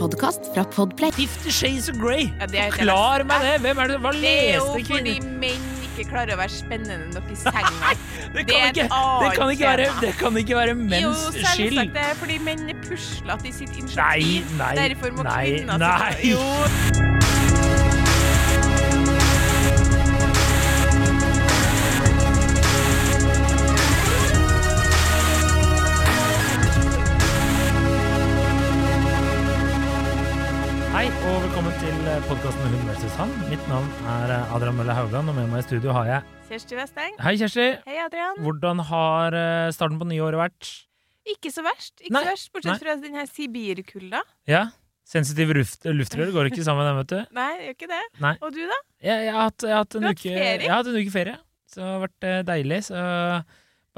podkast fra Podplay. Fifty Shades of Grey! Ja, det er- Forklar meg det! Hvem er det Hva Det er jo leste fordi kvinner? menn ikke klarer å være spennende nok i senga. Det det er kan, et ikke, det, annet kan ikke være, tema. det kan ikke være jo, menns selvsagt skyld. det er fordi menn er puslete i sitt Nei, initiativ. nei, Derfor må nei, kvinner nei. Jo, til podkasten Hun versus han. Mitt navn er eh, Adrian Mølle Haugan, og med meg i studio har jeg Kjersti Westeng. Hei, Kjersti. Hei, Adrian. Hvordan har eh, starten på nyåret vært? Ikke så verst. Ikke Nei, så verst, Bortsett fra den her Sibirkulda. Ja? Sensitiv luft, luftrør går ikke sammen med den, vet du. Nei, gjør ikke det. Nei. Og du, da? Jeg, jeg, har, hatt, jeg, har hatt en har uke, ferie? jeg har hatt en uke ferie, så det har vært eh, deilig. Så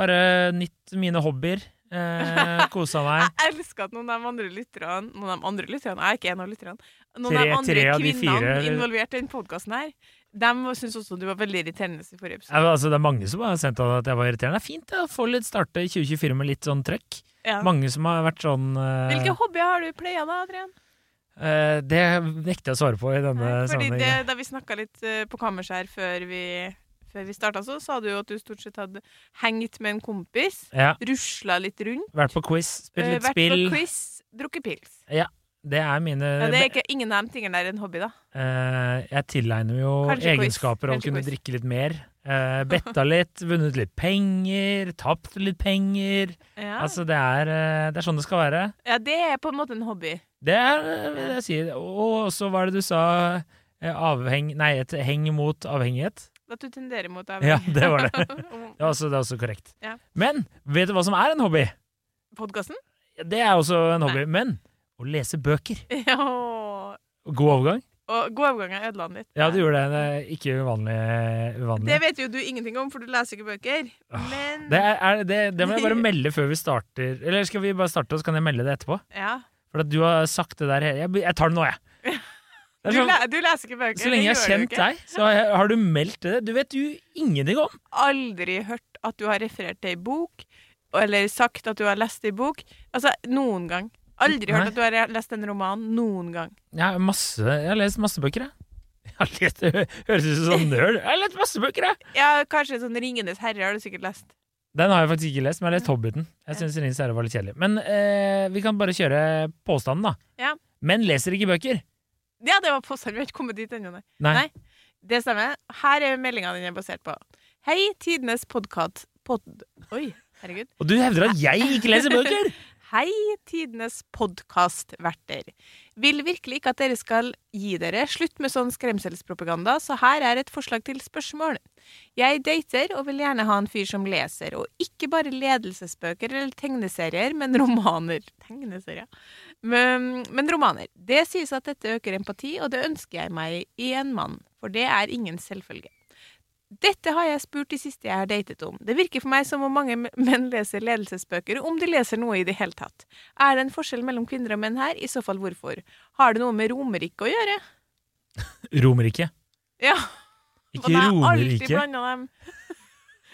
bare nytt mine hobbyer. Eh, kosa meg. Jeg elsker at noen av de andre lytterne Noen av de andre lytterne, jeg er ikke en av lytterne. Noen Tre- av de andre av de kvinnene fire- involvert i den podkasten her, de syns også du var veldig irriterende i forrige episode. Ja, altså, det er mange som har sendt at jeg var irriterende. Det er fint å få litt starte 2024 med litt sånn trøkk. Ja. Mange som har vært sånn uh... Hvilke hobbyer har du playa da, Adrian? Uh, Det nekter jeg å svare på i denne sammenhengen. Da vi snakka litt uh, på kammerset her før vi, før vi starta, så sa du jo at du stort sett hadde hengt med en kompis, Ja, rusla litt rundt, vært på quiz, spilt eh, litt vært spill. på quiz, drukket pils. Det er mine Ja, det er ikke ingen av de tingene der en hobby, da. eh, Jeg tilegner jo Kanskje egenskaper av å kunne quiz. drikke litt mer. Uh, betta litt, vunnet litt penger, tapt litt penger. Ja. Altså, det er, eh, det er sånn det skal være. ja, det er på en måte en hobby. Det er eh, det jeg sier. Og så hva er det du sa? Eh, Avheng... Nei, et heng mot avhengighet. At du tenderer mot Ja, det var det. det. Er også, det er også korrekt. Ja. Men vet du hva som er en hobby? Podkasten? Det er også en hobby. Men å lese bøker. Ja. God overgang. Og god overgang er ødela den litt. Ja, du gjorde det. det ikke uvanlig. uvanlig. Det vet jo du ingenting om, for du leser ikke bøker. Men Det, er, det, det må jeg bare melde før vi starter. Eller skal vi bare starte, og så kan jeg melde det etterpå? ja. For at du har sagt det der Jeg, jeg tar det nå, jeg. Du, sånn, le du leser ikke bøker. så lenge jeg har kjent deg, så har, jeg, har du meldt det. Du vet jo ingenting om. Aldri hørt at du har referert til ei bok, eller sagt at du har lest ei bok. Altså, noen gang. Aldri Nei. hørt at du har lest en roman. Noen gang. Jeg har, masse, jeg har lest masse bøker, jeg. Jeg har høres ut som sånn nerd. Jeg har lest masse bøker, jeg! Ja, kanskje sånn 'Ringenes herre' har du sikkert lest. Den har jeg faktisk ikke lest, men jeg har lest Hobbiten. Jeg syns Ringenes herre var litt kjedelig. Men eh, vi kan bare kjøre påstanden, da. Ja. Menn leser ikke bøker. Ja, det var påstand. Vi har ikke kommet dit ennå, nei. Nei. Nei. Det stemmer. Her er meldinga den er basert på. Hei, tidenes podkast... Pod... Oi, herregud. Og du hevder at jeg ikke leser bøker! Hei, tidenes podkastverter. Vil virkelig ikke at dere skal gi dere. Slutt med sånn skremselspropaganda, så her er et forslag til spørsmål. Jeg dater og vil gjerne ha en fyr som leser, og ikke bare ledelsesbøker eller tegneserier, men romaner. Tegneserier. Men, men romaner. Det sies at dette øker empati, og det ønsker jeg meg i en mann, for det er ingen selvfølge. Dette har jeg spurt de siste jeg har datet om. Det virker for meg som om mange menn leser ledelsesbøker, om de leser noe i det hele tatt. Er det en forskjell mellom kvinner og menn her? I så fall hvorfor? Har det noe med Romerike å gjøre? Romerike. Ja, Ikke er Romerike.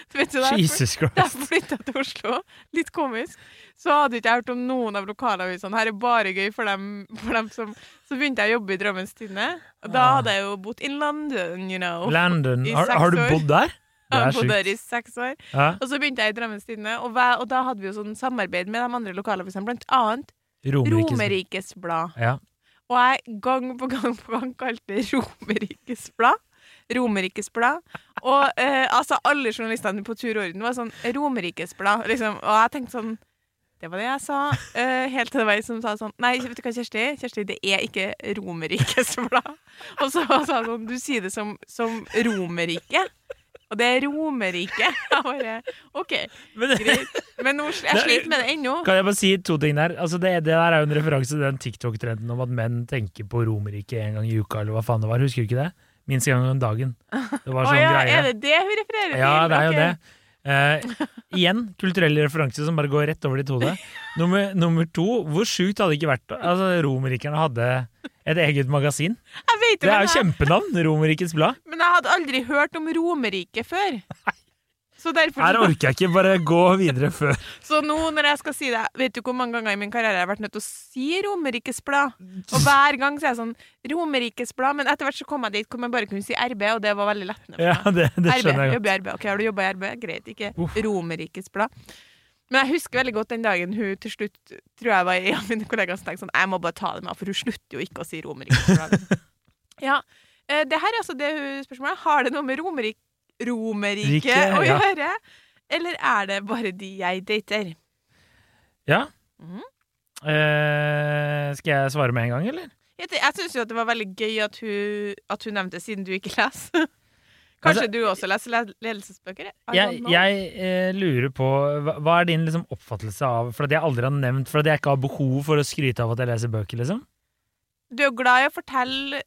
Vet du, Jesus Jesus da jeg flytta til Oslo, litt komisk, så hadde ikke jeg hørt om noen av lokalavisene. Her er bare gøy for dem, for dem som Så begynte jeg å jobbe i Drammens Tidende. Da hadde jeg jo bodd in London, you know. London. I Har, har du bodd der? Jeg bodde der i seks år. Ja. Og så begynte jeg i Drammens Tidende, og, og da hadde vi jo sånn samarbeid med de andre lokalavisene, blant annet Romerikes Romerikes Blad. Ja. Og jeg gang på gang på gang kalte det Romerikes Blad. Romerikes Blad. Og eh, altså, alle journalistene på tur og orden var sånn Romerikes Blad, liksom. Og jeg tenkte sånn det var det jeg sa. eh, helt til det var ei som sa sånn Nei, vet du hva, Kjersti? Kjersti, det er ikke Romerikes Blad. Og så sa hun sånn Du sier det som, som Romerike. Og det er Romerike. Jeg bare OK, Men greit. Men nå, jeg sliter med det ennå. kan jeg bare si to ting der? Altså det, det der er jo en referanse til den TikTok-trenden om at menn tenker på Romerike en gang i uka, eller hva faen det var. Husker du ikke det? Minst en gang om dagen. Det var sånn sånn ja, greie. er det det hun refererer til? Ja, det er jo okay. det. Uh, igjen, kulturelle referanse som bare går rett over ditt hode. Nummer, nummer to, hvor sjukt hadde det ikke vært Altså, Romerikerne hadde et eget magasin. Jeg vet Det er jo kjempenavn! Romerrikets Blad. Men jeg hadde aldri hørt om Romerike før. Så derfor Her orker jeg ikke bare gå videre før. Så nå når jeg skal si det Vet du hvor mange ganger i min karriere jeg har vært nødt til å si Romerikes Blad? Og hver gang så er jeg sånn Romerikes Blad, men etter hvert så kom jeg dit hvor man bare kunne si RB, og det var veldig lettende. Ja, det, det RB, skjønner jeg godt. RB. Ok, har du jobba i RB? Greit, ikke Uff. Romerikes Blad. Men jeg husker veldig godt den dagen hun til slutt tror jeg var en av mine kollegaer som tenkte sånn Jeg må bare ta det med, for hun slutter jo ikke å si Romerikes Blad. ja. eh, Det her er altså det spørsmålet. Har det noe med Romerik Romerike Rike, å ja. gjøre? Eller er det bare de jeg dater? Ja. Mm. Eh, skal jeg svare med en gang, eller? Jeg, jeg syns jo at det var veldig gøy at hun, at hun nevnte siden du ikke leser. Kanskje Altså- du også leser le ledelsesbøker? Jeg, jeg eh, lurer på hva, hva er din liksom, oppfattelse av For at jeg aldri har nevnt For at jeg ikke har behov for å skryte av at jeg leser bøker, liksom? Du er glad i å fortelle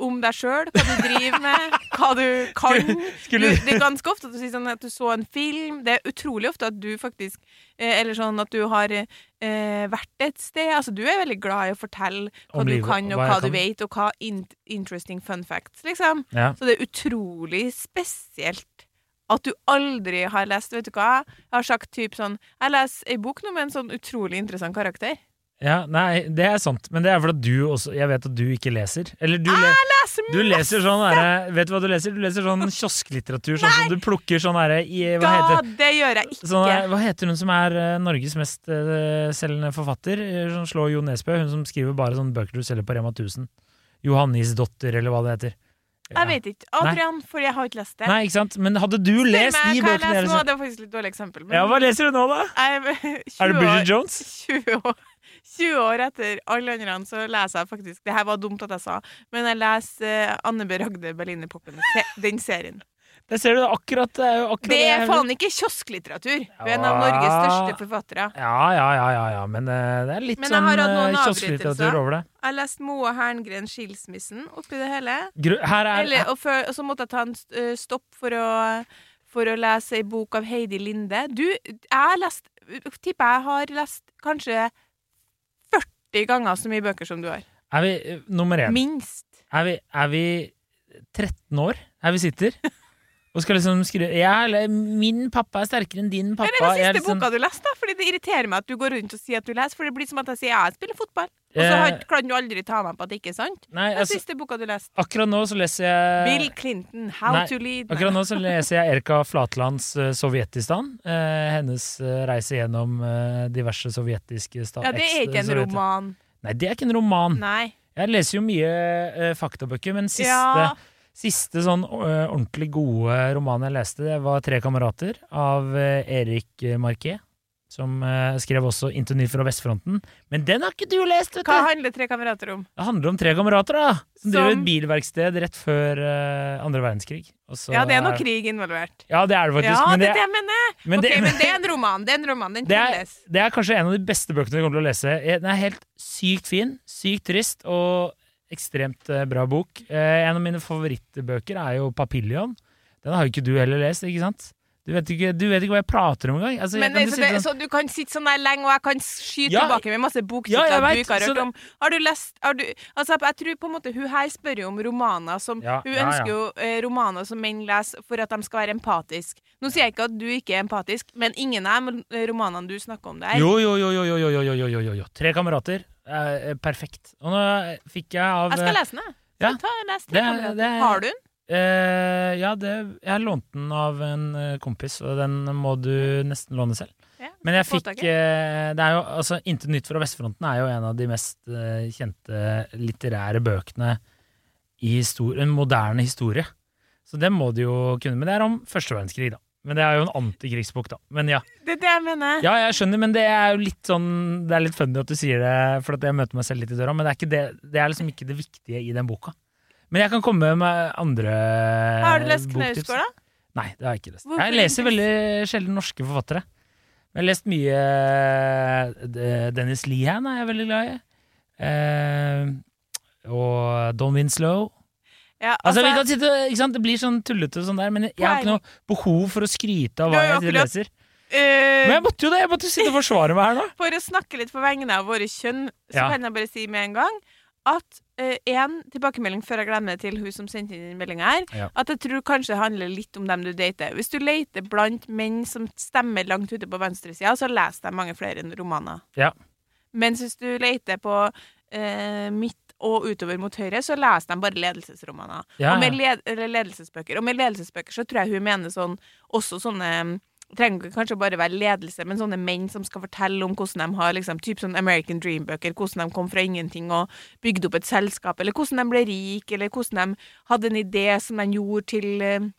om deg sjøl, hva du driver med, hva du kan. Du, Skulle det er ganske ofte at du sier sånn at du så en film. Det er utrolig ofte at du faktisk eh, Eller sånn at du har eh, vært et sted. Altså, du er veldig glad i å fortelle hva Om du livet, kan, og hva hva, du kan. vet, og hva in interesting fun facts, liksom. Ja. Så det er utrolig spesielt at du aldri har lest Vet du hva? Jeg har sagt typ sånn Jeg leser ei bok nå med en sånn utrolig interessant karakter. Ja, nei, det er sant. Men det er fordi du også Jeg vet at du ikke leser. Eller du, le, Leser du leser sånn derre Vet du hva du leser? Du leser sånn kiosklitteratur. Sånn som du plukker sånn derre i Hva heter det gjør jeg ikke. Sånn, hva heter hun som er eh, Norges mest eh, selgende forfatter? Eh, Som slår Jo Nesbø. Hun som skriver bare sånne bøker du selger på Rema 1000. Johannisdotter, eller hva det heter. Ja. Jeg vet ikke. Adrian, for jeg har ikke lest det. Nei, ikke sant? Men hadde du lest meg de jeg bøkene jeg nå. Det var faktisk litt dårlig eksempel. Men Ja, hva leser du nå, da? jeg 20 Er det Bridget Jones? 20 år, 20 år etter alle andre så leser jeg faktisk Det her var dumt at jeg sa, men jeg leser eh, Anne B. Ragde Berlinerpoppen. Den serien. Der ser du akkurat Det er akkurat Det er faen ikke kiosklitteratur! Hun er en av Norges største forfattere. Ja, ja, ja, ja, ja. men eh, det er litt sånn eh, kiosklitteratur over det. Jeg har lest Moa Herngren 'Skilsmissen' oppi det hele. Gru her er Eller, og, før, og så måtte jeg ta en stopp for å, for å lese ei bok av Heidi Linde. Du, jeg har lest Tipper jeg har lest kanskje 40 ganger så mye bøker som du har. Er vi eh, nummer én? Minst. Er vi, er vi 13 år her vi sitter? Og skal liksom skrive ja, 'Min pappa er sterkere enn din pappa. Det er den siste liksom- boka du leste? Fordi Det irriterer meg at du går rundt og sier at du leser, for det blir som at jeg sier ja, jeg spiller fotball. Og så Eh, har- kan du aldri ta meg på at det ikke er sant. Nei, Den altså, siste boka du leste. akkurat nå så leser jeg Bill Clinton, How nei, to Lead. Akkurat nå så leser jeg Erika Flatlands uh, Sovjetistan. Uh, hennes uh, reise gjennom eh, diverse sovjetiske stater. Ja, det er ikke en roman. Nei, det er ikke en roman. Nei. Jeg leser jo mye eh, faktabøker, men siste, Ja. Siste sånn ordentlig gode roman jeg leste, det var 'Tre kamerater' av Erik Marquet. Som skrev også nytt fra vestfronten'. Men den har ikke du lest! vet du! Hva handler Tre kamerater om? Det handler om tre kamerater da som, driver Som- et bilverksted rett før uh, andre verdenskrig. Så Ja, det er noe krig involvert. Ja, det er det faktisk. Ja, men det det, er det mener! men Ok, det, men det er en roman. Det er en roman. Den det, kan er, det er kanskje en av de beste bøkene du kommer til å lese. Den er helt sykt fin, sykt trist og ekstremt eh, bra bok. Eh, en av mine favorittbøker er jo 'Papillion'. Den har jo ikke du heller lest, ikke sant? Du vet ikke, du vet ikke hva jeg prater om engang. Altså, Men så, det, sånn- så du kan sitte sånn der lenge, og jeg kan skyte Ja, tilbake med masse ja, boktitler jeg du ikke har hørt om. Har du lest har du, altså, Jeg tror på en måte hun her spør jo om romaner som Ja, Hun ja, ønsker ja. jo eh, romaner som menn leser for at de skal være empatiske. Nå sier jeg ikke at du ikke er empatisk, men ingen av de romanene du snakker om der. Jo, jo, jo, jo, jo, jo, jo, jo, jo, jo, jo. Tre kamerater. Eh, eh, perfekt. Og nå fikk jeg av Jeg skal lese den, jeg. Ja. Ta, les Det- tre det- Har du den? Eh, ja, det, jeg har lånt den av en eh, kompis, og den må du nesten låne selv. Ja, Men jeg fikk eh, Det er jo, altså, 'Intet nytt fra vestfronten' er jo en av de mest eh, kjente litterære bøkene i histor en moderne historie. Så det må du jo kunne. Men det er om første verdenskrig, da. Men det er jo en antikrigsbok, da. Men ja. Det er det jeg mener. ja, jeg skjønner, men det er jo litt sånn Det er litt funny at du sier det, for jeg møter meg selv litt i døra, men det er, det, det er liksom ikke det viktige i den boka. Men jeg kan komme med andre boktips. Har du lest. Knausgård, da? Nei, det har jeg ikke lest. Hvorfor jeg leser veldig sjelden norske forfattere. Men jeg har lest mye eh, Dennis Lehan er jeg veldig glad i. Eh, og Don Winslow. Ja, Altså, altså, vi kan sitte, ikke sant? Det blir sånn tullete og sånn der, men jeg har ikke noe behov for å skryte av hva har jo jeg leser. Uh, Men jeg måtte jo det! Jeg måtte sitte og forsvare meg her nå. For å snakke litt på vegne av våre kjønn, så Ja. kan jeg bare si med en gang at én tilbakemelding før jeg glemmer det til hun som sendte inn meldinga her, Ja. at jeg tror kanskje det handler litt om dem du dater. Hvis du leter blant menn som stemmer langt ute på venstresida, så leser de mange flere romaner. Ja. Mens hvis du leter på uh, midt og utover mot høyre, så leser de bare ledelsesromaner. Ja, Og med led ledelsesbøker. Og med ledelsesbøker så tror jeg hun mener sånn også sånne trenger kanskje bare være ledelse, men sånne menn som skal fortelle om hvordan de har liksom, typ sånn American Dream-bøker, hvordan de kom fra ingenting og bygde opp et selskap, eller hvordan de ble rik, eller hvordan de hadde en idé som de gjorde til eh,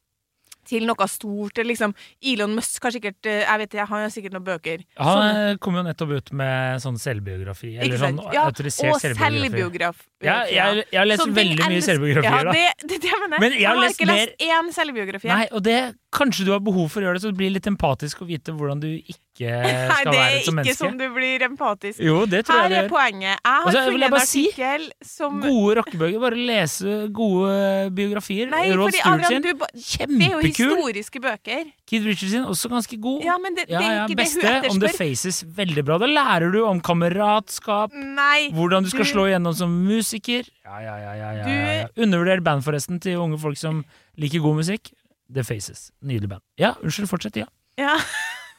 til noe stort. Liksom, Elon Musk har sikkert eh, Jeg vet ikke, han har sikkert noen bøker. Han kom jo nettopp ut med sånn selvbiografi. Eller sånn? Ja, autorisert og selvbiografi. Ja, jeg, jeg har lest veldig mye selvbiografier, Ja, det, det, det mener jeg. Men jeg har lest ikke lest én selvbiografi. Nei, og det Kanskje du har behov for å gjøre det, så det blir litt empatisk å vite hvordan du ikke Nei, skal det være er som ikke menneske. sånn du blir empatisk. Jo, det tror Her jeg det er gjør. poenget. Jeg har Og så vil jeg funnet en bare si- som Gode rockebøker. Bare lese gode biografier. Nei, Rod Stewart sin. du, Kjempekul! det er jo historiske bøker. Kid Richard sin, også ganske god. Ja, men det, det er ja, ikke det beste hun om The. Faces. Veldig bra. Da lærer du om kameratskap, Nei. hvordan du skal Du- slå igjennom som musiker. Ja, ja, ja, ja, ja, Du- ja. Undervurder band, forresten, til unge folk som liker god musikk. The Faces. Nydelig band. Ja, unnskyld, fortsett. Ja. Ja.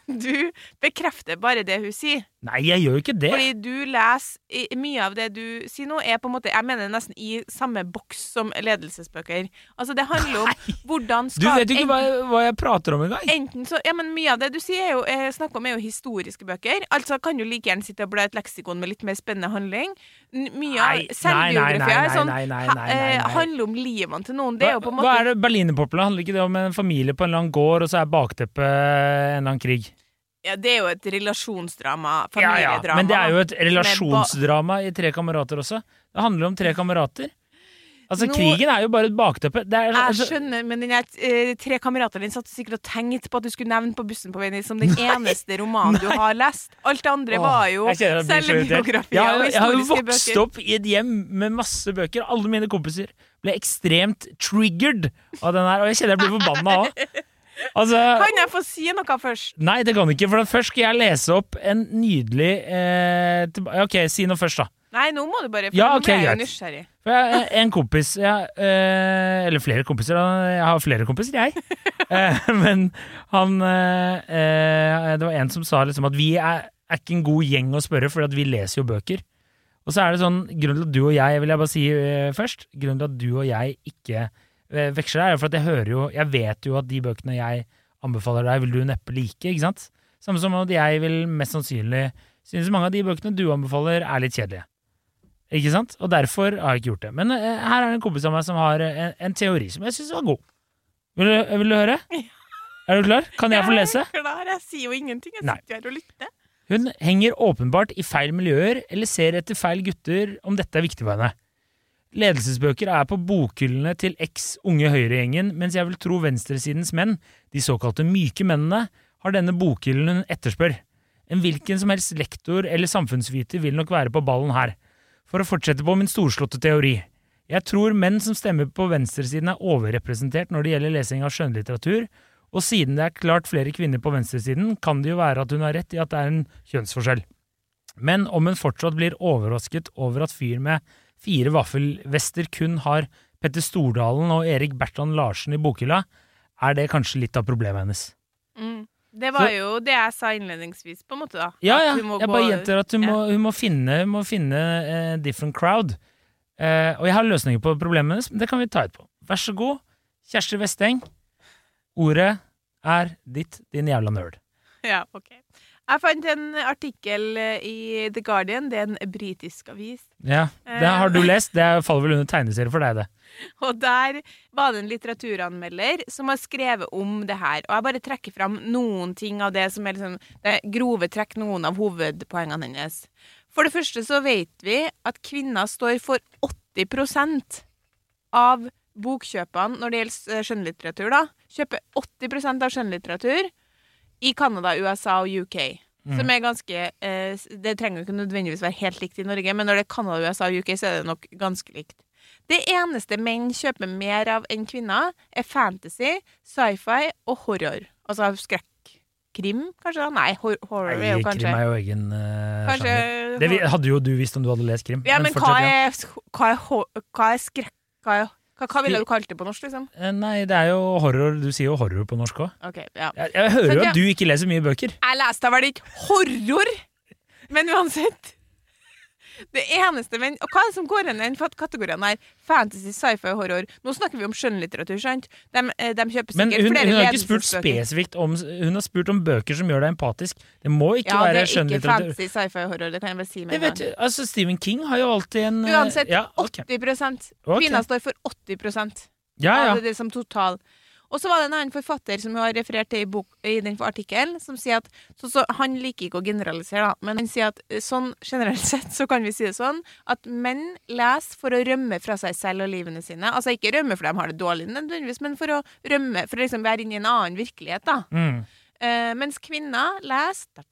Du bekrefter bare det hun sier. Nei, jeg gjør jo ikke det. Fordi du leser Mye av det du sier nå, er på en måte Jeg mener nesten i samme boks som ledelsesbøker. Altså, det handler om hvordan skal Du vet jo ikke hva, jeg- hva jeg prater om engang. Enten så, ja, men Mye av det du sier er jo, eh, snakker om, er jo historiske bøker. Altså kan du like gjerne sitte og bla et leksikon med litt mer spennende handling. Mye av Nei, nei, nei, selvbiografier er sånn, nei, nei, nei, nei, eh, nei. handler om livene til noen. Det er jo på en Hva er det Berlinerpopla? Handler ikke det om en familie på en eller annen gård, og så er bakteppet en eller annen krig? Ja, det er jo et relasjonsdrama. Ja, ja, men det er jo et relasjonsdrama i Tre kamerater også. Det handler om tre kamerater. Altså, Nå- krigen er jo bare et bakteppe. Det er, Jeg altså, skjønner, men den eh, tre kamerater din satt sikkert og tenkte på at du skulle nevne på bussen på veien som den eneste romanen du har lest. Alt det andre Åh, var jo selvbiografier har, og jo- jeg har jo vokst bøker. opp i et hjem med masse bøker. Alle mine kompiser ble ekstremt triggered av den her, og jeg kjenner jeg blir forbanna òg. Altså, Kan jeg få si noe først? nei, det kan du ikke, for først skal jeg lese opp en nydelig eh, Ok, si noe først, da. Nei, nå må du bare For Ja, nå ok, er jeg nysgjerrig. Jeg, en kompis jeg, eh, Eller flere kompiser. Jeg har flere kompiser, jeg. Eh, men han eh, eh, Det var en som sa liksom at vi er, er ikke en god gjeng å spørre, for vi leser jo bøker. Og så er det sånn, grunnen til at du og jeg, vil jeg bare si eh, først, grunnen til at du og jeg ikke eh, veksler, er for jeg hører jo Jeg vet jo at de bøkene jeg anbefaler deg, vil du neppe like, ikke sant? Samme som at jeg vil mest sannsynlig synes mange av de bøkene du anbefaler, er litt kjedelige. Ikke sant? Og derfor har jeg ikke gjort det. Men eh, her er det en kompis av meg som har eh, en, en teori som jeg syns var god. Vil du, vil du høre? Er du klar? Kan jeg få lese? Jeg er klar, jeg sier jo ingenting. Jeg sitter her og lytter. Hun henger åpenbart i feil miljøer eller ser etter feil gutter om dette er viktig for henne. Ledelsesbøker er på bokhyllene til eks unge høyregjengen, mens jeg vil tro venstresidens menn, de såkalte myke mennene, har denne bokhyllen hun etterspør. En hvilken som helst lektor eller samfunnsviter vil nok være på ballen her. For å fortsette på min storslåtte teori. Jeg tror menn som stemmer på venstresiden er overrepresentert når det gjelder lesing av skjønnlitteratur, og siden det er klart flere kvinner på venstresiden, kan det jo være at hun har rett i at det er en kjønnsforskjell. Men om hun fortsatt blir overrasket over at fyr med fire vaffelvester kun har Petter Stordalen og Erik Bertrand Larsen i bokhylla, er det kanskje litt av problemet hennes. Mm. Det var Så- jo det jeg sa innledningsvis, på en måte, da. Ja, ja, jeg bare gjentar at hun ja. må, hun må finne, hun må finne uh, different crowd. Uh, og jeg har løsninger på problemet hennes, men det kan vi ta etterpå. Vær så god, Kjersti Vesteng. Ordet er ditt, din jævla nerd. Ja, ok. Jeg fant en artikkel eh, i The Guardian, det er en britisk avis. Ja, Det har du lest. Det faller vel under tegneserie for deg, det. Og der var det en litteraturanmelder som har skrevet om det her. Og jeg bare trekker fram noen ting av det som er liksom, det er grove trekk, noen av hovedpoengene hennes. For det første så vet vi at kvinner står for 80% av bokkjøpene når det gjelder eh, skjønnlitteratur. da. Kjøper 80% av skjønnlitteratur i Canada, USA og UK. Som er ganske eh, Det trenger jo ikke nødvendigvis være helt likt i Norge, men når det er Canada, USA og UK, så er det nok ganske likt. Det eneste menn kjøper mer av enn kvinner, er fantasy, sci-fi og horror. Altså skrekk. krim, kanskje? da? Nei, hor horror er jo kanskje krim er jo egen uh, Kanskje sjanger. Det hadde jo du visst om du hadde lest krim. Ja, men, hva, er, ja. er, hva, er, hva er skrekk... Hva, er, hva, hva ville du kalt det på norsk, liksom? Eh, Nei, det er jo horror. Du sier jo horror på norsk òg. Ok, ja. Jeg, jeg hører jo at du ikke leser mye bøker. Jeg leste vel ikke horror, men uansett. Det eneste, men, og Hva er det som går inn i den kategorien her? Fantasy, sci-fi horror. Nå snakker vi om skjønnlitteratur, sant? De, eh, de kjøper Men sikkert hun, flere hun har ikke spurt spesifikt om Hun har spurt om bøker som gjør deg empatisk. Det må ikke Ja, det er ikke fantasy, sci-fi horror. Det kan jeg bare si med en gang. altså Stephen King har jo alltid en Uansett, ja, okay. 80 Kvinna okay. står for 80 ja, ja. av det som total. Og så var det en annen forfatter som hun har referert til i, bok, i den artikkelen, som sier at så, så, Han liker ikke å generalisere, da, men han sier at eh, sånn generelt sett så kan vi si det sånn at menn leser for å rømme fra seg selv og livene sine. Altså ikke rømme fordi de har det dårlig, nødvendigvis, men for å rømme, for å liksom være inne i en annen virkelighet. da. Mm. Uh, mens kvinner leser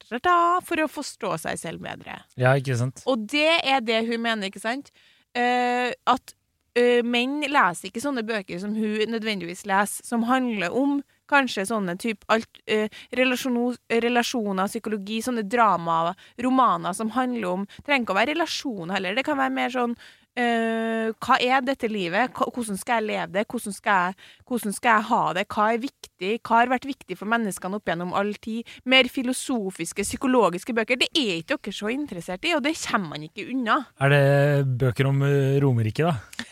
for å forstå seg selv bedre. ja, ikke sant. Og det er det hun mener, ikke sant? Uh, at menn leser ikke sånne bøker som hun nødvendigvis leser, som handler om kanskje sånne type alt, eh, relasjoner, relasjoner, psykologi, sånne dramaer, romaner som handler om Trenger ikke å være relasjoner heller, det kan være mer sånn eh, hva er dette livet? Hvordan skal jeg leve det? Hvordan skal jeg, hvordan skal jeg ha det? Hva er viktig? Hva har vært viktig for menneskene opp gjennom all tid? Mer filosofiske, psykologiske bøker. Det er ikke dere så interessert i, og det kommer man ikke unna. Er det bøker om Romerike, da?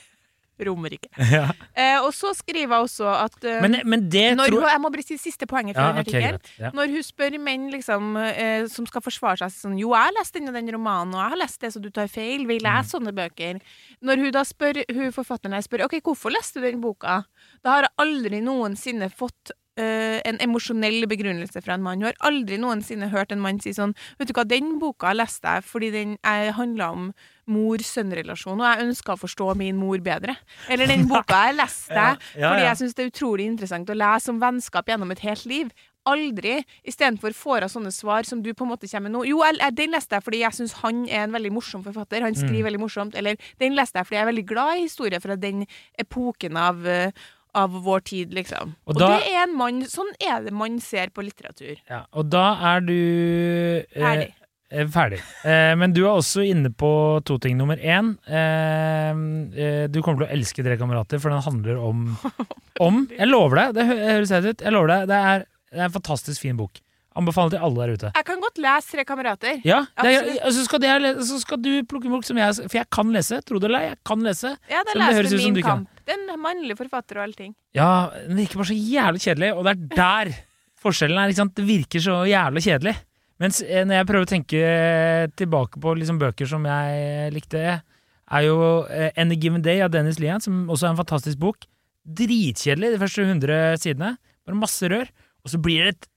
Romerike. ja. Eh, og så skriver jeg også at uh, men, men det når tror Jeg må bare si siste poenget fra ja, den ok, artikkelen. greit. Ja. Når hun spør menn liksom, eh, som skal forsvare seg sånn Jo, jeg har lest denne den romanen, og jeg har lest det, så du tar feil. Vi Mm. sånne bøker. Når hun da spør, hun forfatteren her spør OK, hvorfor leste du den boka, da har jeg aldri noensinne fått en emosjonell begrunnelse fra en mann. Hun har aldri noensinne hørt en mann si sånn Vet du hva, den boka leste jeg fordi den handla om mor-sønn-relasjon, og jeg ønska å forstå min mor bedre. Eller den boka jeg leste Ja, ja, fordi jeg syns det er utrolig interessant å lese om vennskap gjennom et helt liv. Aldri. Istedenfor får hun sånne svar som du på en måte kommer med nå. Jo, jeg, jeg, den leste jeg fordi jeg syns han er en veldig morsom forfatter. Han skriver Mm. veldig morsomt. Eller den leste jeg fordi jeg er veldig glad i historier fra den epoken av, eh, av vår tid, liksom. Og Og, da- det er en mann Sånn er det man ser på litteratur. Ja, og da er du eh, Ferdig. eh. Eh, men du er også inne på to ting. Nummer én, eh, eh, du kommer til å elske Dere kamerater, for den handler om, om Jeg lover deg, det høres helt ut. Jeg lover deg, det er, det er en fantastisk fin bok. Anbefaler til alle der ute. Jeg kan godt lese Tre kamerater. Ja, er, så skal, det, så skal du plukke en bok som jeg For jeg kan lese, tro det eller ei, jeg kan lese. Ja, det leser du Min kamp. kan. Det er en mannlig forfatter og allting. Ja, den virker bare så jævlig kjedelig, og det er der forskjellen er. ikke sant? Det virker så jævlig kjedelig. Mens eh, når jeg prøver å tenke tilbake på liksom bøker som jeg likte, er jo eh, Any Given Day av Dennis Lian, som også er en fantastisk bok. Dritkjedelig de første 100 sidene. Bare masse rør. Og så blir det et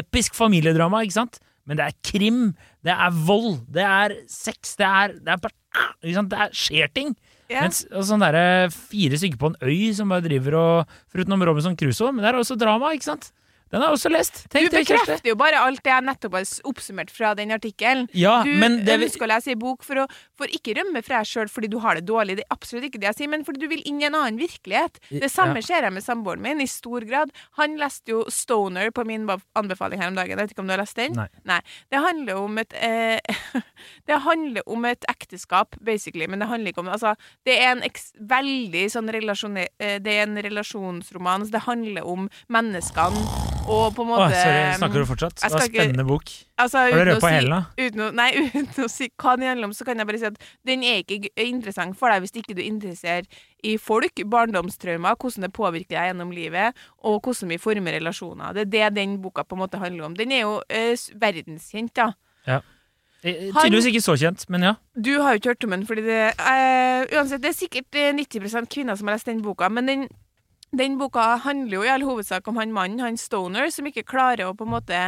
episk familiedrama, ikke sant? Men det er krim, det er vold, det er sex, det er, det er, bare? Det er skjer ting. Ja. Mens sånn derre fire stykker på en øy som bare driver og Foruten Robinson Crusoe, men det er også drama, ikke sant? Den har jeg også lest. Tenk du bekrefter jo bare alt det jeg nettopp har oppsummert fra den artikkelen. Ja, Du men det, ønsker å lese ei bok for å for ikke rømme fra deg sjøl fordi du har det dårlig, det er absolutt ikke det jeg sier, men fordi du vil inn i en annen virkelighet. Det samme ser jeg med samboeren min, i stor grad. Han leste jo Stoner på min anbefaling her om dagen, jeg vet ikke om du har lest den? Nei. Det handler om et eh, Det handler om et ekteskap, basically, men det handler ikke om Altså, det er en veldig sånn relasjone... eh, Det er en relasjonsroman, så det handler om menneskene og på en måte oh, sorry, snakker du fortsatt? Det var spennende bok. Altså, Har du røpa si- hele, da? Uten å, nei, uten å si hva den handler om, så kan jeg bare si at den er ikke interessant for deg hvis ikke du interesserer i folk, barndomstraumer, hvordan det påvirker deg gjennom livet, og hvordan vi former relasjoner. Det er det den boka på en måte handler om. Den er jo eh, verdenskjent, da. Ja. Tydeligvis ikke så kjent, men ja. Du har jo ikke hørt om den, fordi det eh, Uansett, det er sikkert eh, 90% kvinner som har lest den boka, men den, den boka handler jo i all hovedsak om han mannen, han Stoner, som ikke klarer å på en måte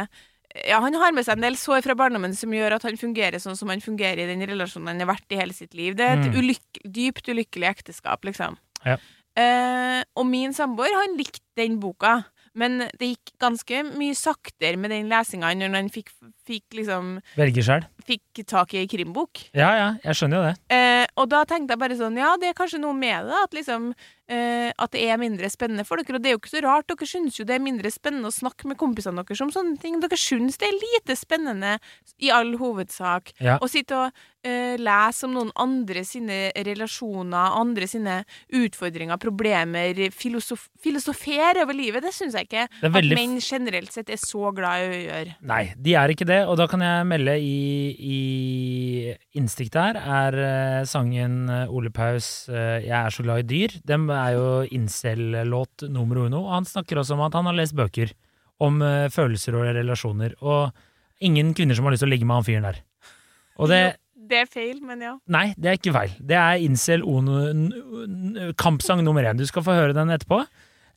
ja, Han har med seg en del sår fra barndommen som gjør at han fungerer sånn som han fungerer i den relasjonen han har vært i hele sitt liv. Det er et Mm. ulyk dypt ulykkelig ekteskap, liksom. Ja. Eh, og min samboer, han likte den boka. Men det gikk ganske mye saktere med den lesinga når han fikk fikk liksom sjøl. Fikk tak i ei krimbok. Ja, ja, jeg skjønner jo det. Eh, og da tenkte jeg bare sånn, ja, det er kanskje noe med det, at liksom eh, At det er mindre spennende for dere. Og det er jo ikke så rart, dere syns jo det er mindre spennende å snakke med kompisene deres om sånne ting. Dere syns det er lite spennende, i all hovedsak, Ja. å sitte og eh, lese om noen andre sine relasjoner, andre sine utfordringer, problemer, filosof filosofere over livet. Det syns jeg ikke at menn generelt sett er så glad i å gjøre. Nei, de er ikke det, og da kan jeg melde i, i innstiktet her er eh, sangen eh, Ole Paus eh, 'Jeg er så glad i dyr'. Den er jo incel-låt nummer uno, og han snakker også om at han har lest bøker om følelser og relasjoner, og ingen kvinner som har lyst til å ligge med han fyren der. Og det Det er feil, men ja. Nei, det er ikke feil. Det er incel kampsang nummer én. Du skal få høre den etterpå.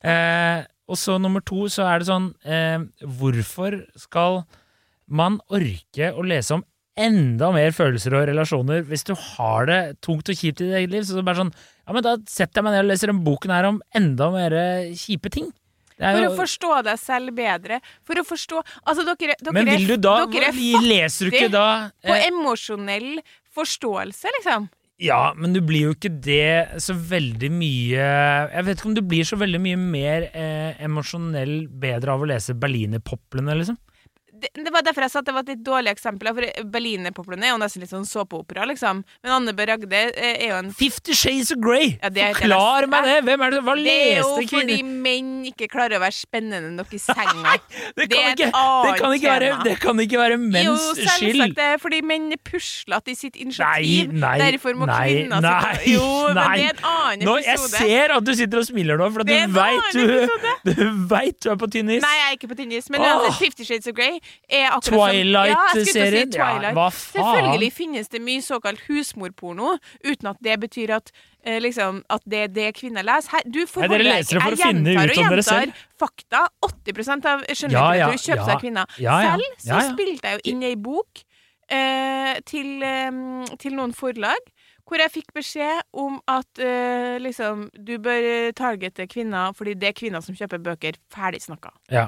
Eh, og så nummer to, så er det sånn eh, Hvorfor skal man orke å lese om enda mer følelser og relasjoner hvis du har det tungt og kjipt i ditt eget liv? Så det er bare sånn Ja, men da setter jeg meg ned og leser den boken her om enda mer kjipe ting. Det For å forstå deg selv bedre. For å forstå Altså, dere, dere, men vil du da dere er Leser du ikke da på eh, emosjonell forståelse, liksom. Ja, men du blir jo ikke det så veldig mye Jeg vet ikke om du blir så veldig mye mer eh, emosjonell bedre av å lese Berlinerpoplene, liksom. Det, det var derfor jeg sa at det var et litt dårlig eksempel. For Berlinerpoplene er jo nesten litt sånn såpeopera, liksom. Men Anne B. Ragde eh, er jo en Fifty Shades of Grey! Ja, det Forklar meg det! Hvem er det Hva Det er jo leste fordi menn ikke klarer å være spennende nok i senga. Det det kan, er et ikke, det, annet kan ikke være, det kan ikke være jo, selvsagt skyld. det er fordi menn er puslete i sitt initiativ. Nei, nei, Derfor må nei, kvinner nei, Jo, men nei. det er en annen Nå, jeg ser at du sitter og smiler nå, for du veit du, du vet du er på tynn is. Nei, jeg er ikke på tynn is. Men uansett, Fifty Shades of Grey er akkurat Ja, jeg Twilight-serien. si Ja, Twilight. hva faen? Selvfølgelig finnes det mye såkalt husmorporno, uten at det betyr at, eh, liksom, at det er det kvinner leser. Her, du Nei, dere leser det for jeg å finne gjentar ut og om dere gjentar selv. Fakta. 80 av Ja, skjønnlitteratur ja, kjøpes ja. av kvinner. Ja, ja. Selv så Ja, ja. spilte jeg jo inn ei bok eh, til, eh, til noen forlag. Hvor jeg fikk beskjed om at uh, liksom, du bør targete kvinner fordi det er kvinner som kjøper bøker. Ferdig snakka. Ja.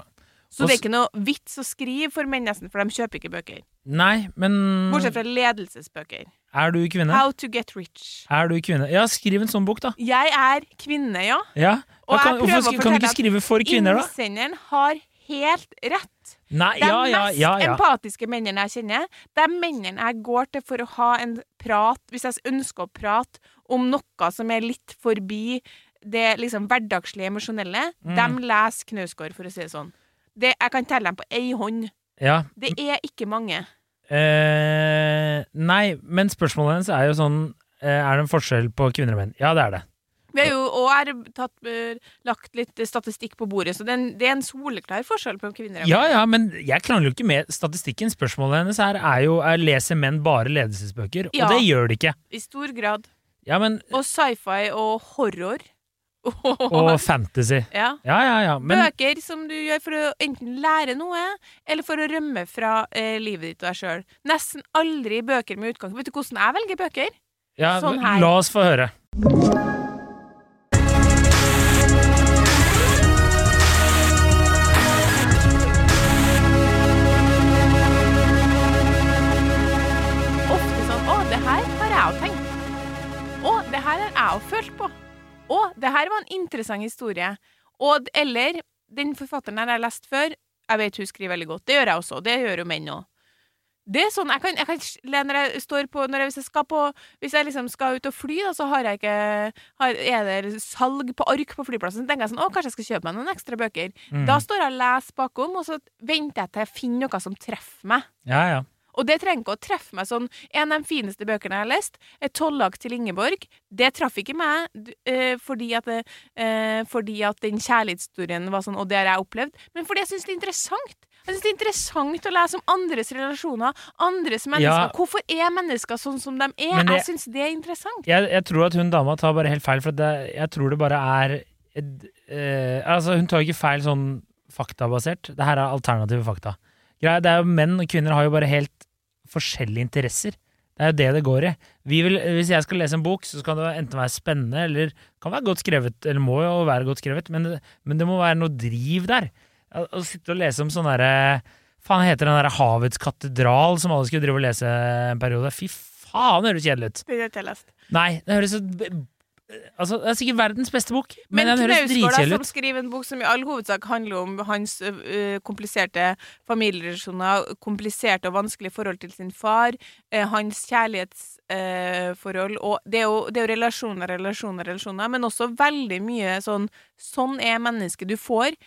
Så det er ikke noe vits å skrive for menn, nesten, for de kjøper ikke bøker. Nei, men Bortsett fra ledelsesbøker. Er du kvinne? How to get rich. Er du kvinne? Ja, skriv en sånn bok, da. Jeg er kvinne, ja. Ja. Og jeg kan, jeg prøver hvorfor å kan du ikke skrive for kvinner, da? Innsenderen har helt rett. Nei, De ja, ja, mest ja, ja. empatiske mennene jeg kjenner, det er mennene jeg går til for å ha en prat, hvis jeg ønsker å prate om noe som er litt forbi det liksom hverdagslige emosjonelle. Mm. De leser Knausgård, for å si det sånn. Det, jeg kan telle dem på ei hånd. ja. Det er ikke mange. Eh, nei, men spørsmålet hennes er jo sånn eh, Er det en forskjell på kvinner og menn? Ja, det er det. Vi har jo tatt, eh, lagt litt statistikk på bordet, så det er en, det er en soleklar forskjell på kvinner og menn. Ja, ja, men jeg krangler jo ikke med statistikken. Spørsmålet hennes her er jo er leser menn bare ledelsesbøker, Ja. og det gjør de ikke. I stor grad. Ja, men Og sci-fi og horror. Og fantasy. ja. Ja, ja, ja. Men Bøker som du gjør for å enten lære noe, eller for å rømme fra eh, livet ditt og deg sjøl. Nesten aldri bøker med utgang. Vet du hvordan jeg velger bøker? ja, sånn her. la oss få høre. Ofte sånn Å, det her har jeg jo tenkt. Å, det her har jeg jo følt på. Å, det her var en interessant historie. Og, eller den forfatteren her jeg har lest før, jeg vet hun skriver veldig godt. Det gjør jeg også. Det gjør jo menn òg. Det er sånn, jeg kan, jeg kan, når jeg står på, når jeg, hvis jeg skal på Hvis jeg liksom skal ut og fly, da, så har jeg ikke har, Er det salg på ark på flyplassen, så tenker jeg sånn Å, kanskje jeg skal kjøpe meg noen ekstra bøker. Mm. Da står jeg og leser bakom, og så venter jeg til jeg finner noe som treffer meg. Ja, ja. Og det trenger ikke å treffe meg sånn. En av de fineste bøkene jeg har lest, er 'Tollag til Ingeborg'. Det traff ikke meg eh, fordi, at, eh, fordi at den kjærlighetshistorien var sånn, og det har jeg opplevd, men fordi jeg syns det er interessant. Jeg synes det er interessant å lese om andres relasjoner, andres mennesker. Ja. Hvorfor er mennesker sånn som de er? Det- Jeg syns det er interessant. Jeg, jeg tror at hun dama tar bare helt feil, for det, jeg tror det bare er et, eh, Altså, hun tar ikke feil sånn faktabasert. Det her er alternative fakta. Det er jo Menn og kvinner har jo bare helt forskjellige interesser. Det er jo det det går i. Vi vil, hvis jeg skal lese en bok, så skal det enten være spennende eller kan være godt skrevet, eller må jo være godt skrevet, men men det må være noe driv der. Å sitte og lese om sånn derre faen heter den der Havets katedral som alle skulle drive og lese en periode? Fy faen, det høres kjedelig ut. Det har jeg ikke lest. Nei, det høres så Altså, det er sikkert verdens beste bok, men, Men den høres dritkjedelig ut. dritkjedelig som skriver en bok som i all hovedsak handler om hans ø, ø, kompliserte familierelasjoner, kompliserte og vanskelige forhold til sin far, eh, hans kjærlighetsforhold og det er, jo, det er jo relasjoner, relasjoner, relasjoner, men også veldig mye sånn Sånn er mennesket. Du får